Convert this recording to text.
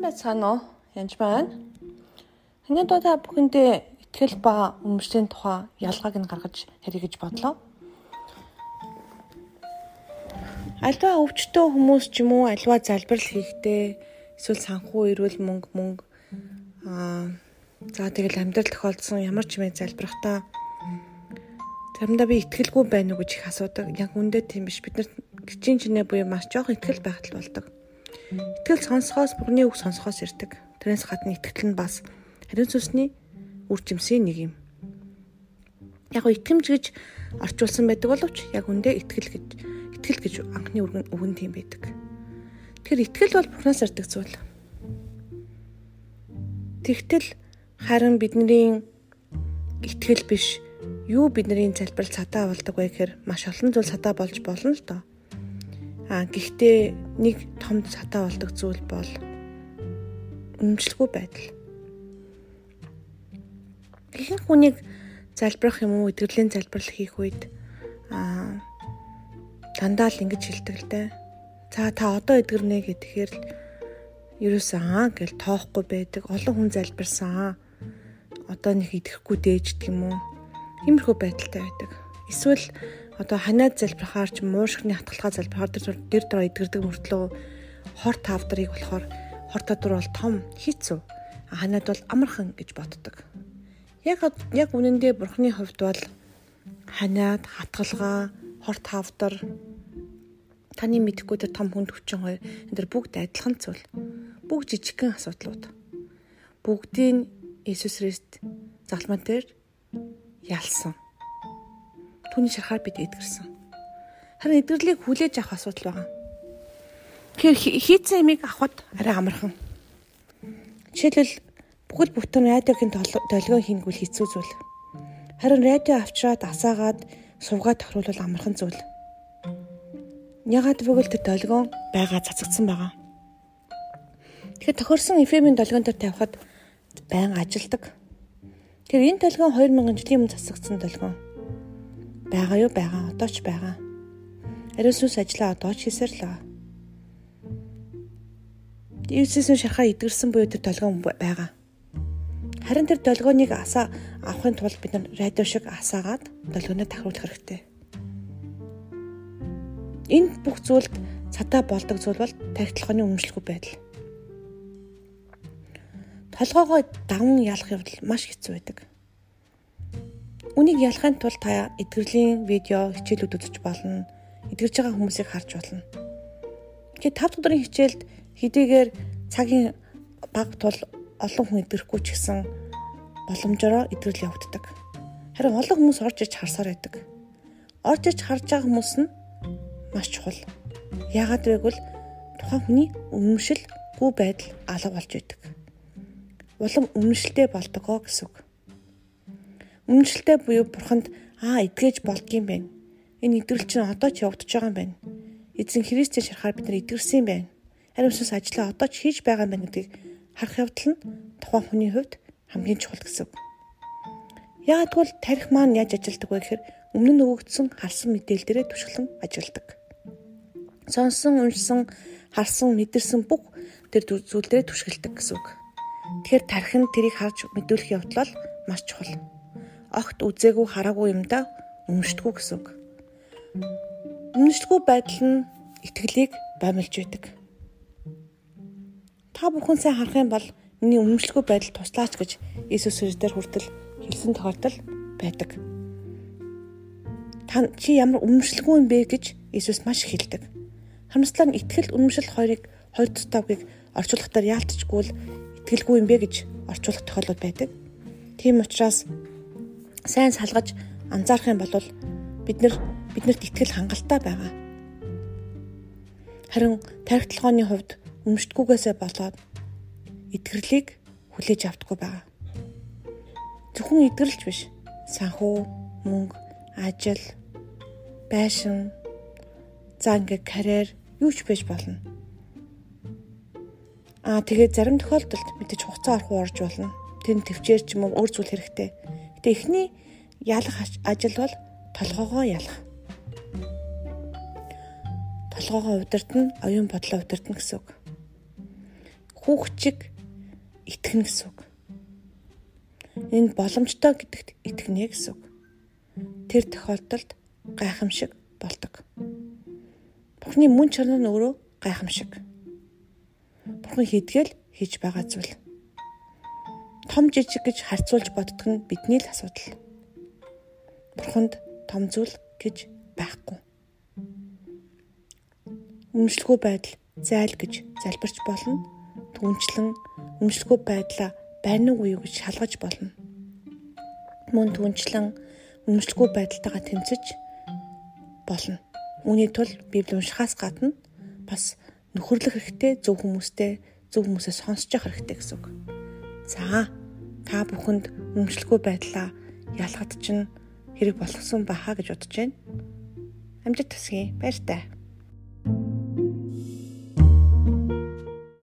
Сайн байцгаана уу? Янж байна. Доо та бүхэндээ ихтгэл ба өмчлийн тухай ялгааг нь гаргаж ярих гэж бодлоо. Альва өвчтөө хүмүүс ч юм уу альва залбирал хийхдээ эсвэл санхүү эрүүл мөнгө мөнгө аа за тэгэл амьдрал тохиолдсон ямар ч юм залбирахтаа заримдаа би ихтгэлгүй байна уу гэж их асуудаг. Яг үндэ тийм биш. Бид нар гिचин чинээ буюу маш жоох ихтгэл байхад л болдог. Итгэл сонсохоос Бурхны үг сонсохоос ирдэг. Тэрнээс гадна итгэл нь бас хариун сүнсний үр жимсийн нэг юм. Яг итгэмж гэж орчуулсан байдаг боловч яг үндэ итгэл гэж итгэл гэж анхны үгэн тийм байдаг. Тэгэхээр итгэл бол Бурханаас ирдэг зүйл. Тэгтэл харин бидний итгэл биш юу бидний залбирал цатаа болдог вэ гэхээр маш олон зүйл цатаа болж болно л доо. А гэхдээ нэг том цатаа болдог зүйл бол үнэмшлэхгүй байдал. Ихэнх хүнийг залбирах юм уу, итгэвлийн залбирал хийх үед а дандаа л ингэж хэлдэг л дээ. За та одоо эдгэрнэ гэхээр л ерөөсөн аа гэл тоохгүй байдаг. Олон хүн залбирсан. Одоо нэг идэхгүй дээждэг юм уу? Иймэрхүү байдалтай байдаг. Эсвэл одоо ханаад залбирахаар ч муушгны хатгалгаа залбирахаар дэр дөрөө идгэрдэг мөртлөө хор тавдрыг болохоор хор тавдар бол том хийцүү. Ханаад бол амархан гэж боддог. Яг яг үнэндээ бурхны хувьд бол ханаад хатгалгаа хор тавдар таны мэдхгүй тэр том хүнд хүчин хоёр энэ төр бүгд адилхан зүйл. Бүгд жижигхэн асуудлууд. Бүгдийг Иесус Христ загламан дээр ялсан түүний шарахаар бид эдгэрсэн. Харин эдгэрлийг хүлээж авах асуудал байгаа. Тэгэхээр хийцэн имийг авахд арай амархан. Жишээлбэл бүхэл бүтэн радиогийн долгион хийнгүүл хэцүү зүйл. Харин радио авчраад асаагаад сувгаад тохируулбал амархан зүйл. Ягаад гэвэл тэр долгион байгаа цацагдсан байгаа. Тэгэхээр тохирсон FM-ийн долгион дээр тавихад байн ажилдаг. Тэгэхээр энэ долгион 2000 жилийн өмнө цацагдсан долгион Бага юу байгаа одоо ч байгаа. Ариун сүнс ажиллаа одоо ч хийсээр л байгаа. Иесусийн шархаа идгэрсэн буюу тэр долгион байгаа. Харин тэр долгионыг асаа авахын тулд бид нар радио шиг асаагаад долгионоо тахруулах хэрэгтэй. Энэ бүх зүйлд цатаа болдог зүйл бол тархитлогооны өмчлөхгүй байдал. Толгоогоо даван ялах явдал маш хэцүү байдаг. Үнийг ялахын тулд та эдгэрлийн видео хичээлүүд үзэж болно. Эдгэрж байгаа хүмүүсийг харж болно. Тэгэхээр 5 дахь өдрийн хичээлд хэдийгээр цагийн баг тул олон хүн эдгэрхгүй ч гэсэн боломжоор эдгэрэл явагддаг. Харин олон хүмүүс орж иж харсаар байдаг. Орж иж харж байгаа хүмүүс нь маш чухал. Яагаад гэвэл тухайн хүний өмнөшилгүй байдал алга болж байдаг. Улам өмнөшилтэй болдгоо гэсэн үг. Үнэмшилтэй буюу бурханд аа итгэж болдгийм байна. Энэ итгэл чинь одоо ч явагдаж байгаа юм байна. Эзэн Христийн шарахаар бид нар итгэрсэн юм байна. Харин ус ажлаа одоо ч хийж байгаа юм байна гэдгийг харах явдал нь тухайн хүний хувьд хамгийн чухал гэсэн. Яг тэгвэл тарих маань яаж ажилдаг вэ гэхээр өмнө нь өгөгдсөн харсан мэдээлэл дээрээ түшгэлэн ажилдаг. Сонсон, уншсан, харсан, мэдэрсэн бүх тэр зүйл дээрээ түшгэлдэг гэсэн үг. Тэгэхээр тарих нь тэрийг харж мэдүүлэх явдал маш чухал огт үзээгүй хараагүй юмдаа өмнөштгүү гэсэн үг. Өмнөштгүү байдал нь итгэлийг баймилж байдаг. Та бүхэн сайн харах юм бол миний өмнөшлгүй байдал туслаач гэж Иесус Христээр хүртэл хэлсэн тохиолдол байдаг. Та чи ямар өмнөшлгүй юм бэ гэж Иесус маш хэлдэг. Харамслаар итгэл үнэмшил хоёрыг хоёр тутавгийг орчуулгахдаа яалтчгүй л итгэлгүй юм бэ гэж орчуулах тохиолдол байдаг. Тийм учраас сайн салгаж анзаарах юм бол бид нар биднэрт итгэл хангалттай байгаа. Харин тархитлагооны хувьд өмштгүүгээсээ болоод итгэрлийг хүлээж автгүй байгаа. Зөвхөн итгэрлж биш. Санхүү, мөнгө, ажил, байшин, за ингээ карьер юу ч байж болно. Аа тэгээд зарим тохиолдолд мэдээж хугацаа орох орж болно. Тэр төвчээр ч юм уу өөр зүйл хэрэгтэй. Гэтэ эхний ялах ажил бол толгоогоо ялах. Толгоогоо удирдна, оюун бодлоо удирдна гэсэн үг. хүүхчиг итгэнэ гэсэн үг. Энэ боломжтой гэдэгт итгэнэ гэсэн үг. Тэр тохиолдолд гайхамшиг болдог. Бурхны мөн чанар нь өөрөө гайхамшиг. Бурхан хийдгээл хийж байгаа зүйл. Том жижиг гэж харьцуулж боддог нь бидний л асуудал. Бурханд том зүйл гэж байхгүй. Үнэмшлэгүй байдал зайл гэж залбирч болно. Түнчлэн үнэмшлэгүй байдлаа байрнуугүй юу гэж шалгаж болно. Мөн түнчлэн үнэмшлэгүй байдалтайгаа тэмцэж болно. Үүний тул Библи уншихаас гадна бас нөхөрлөх хэрэгтэй, зөв хүмүүстэй, зөв хүмүүсээ сонсож явах хэрэгтэй гэсэн үг. За, та бүхэнд үнэмшлэгүй байдлаа ялгад чинь хэрэг болгосон баха гэж бодож байна. Амжилт хүсье. Баяр таа.